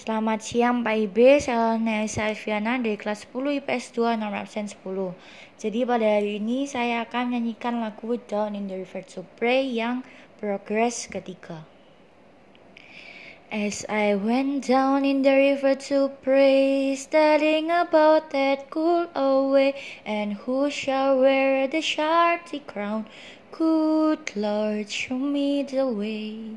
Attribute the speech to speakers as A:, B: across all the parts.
A: Selamat siang Pak Ibe, saya Nesa Alfiana dari kelas 10 IPS 2 nomor absen 10. Jadi pada hari ini saya akan menyanyikan lagu Down in the River to Pray yang progres ketiga. As I went down in the river to pray, studying about that cool away, and who shall wear the sharty crown? Good Lord, show me the way.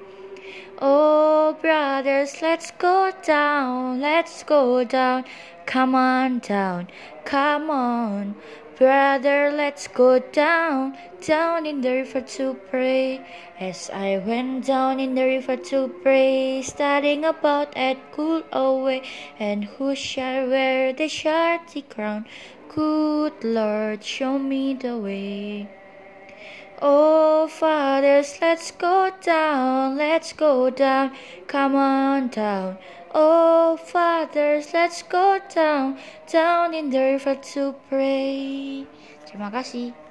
A: Oh, brothers, let's go down, let's go down. Come on down, come on. Brother, let's go down, down in the river to pray. As I went down in the river to pray, studying about that cool old way, and who shall wear the sharty crown? Good Lord, show me the way. Oh, fathers, let's go down, let's go down, come on down. Oh, fathers, let's go down, down in the river to pray. Terima kasih.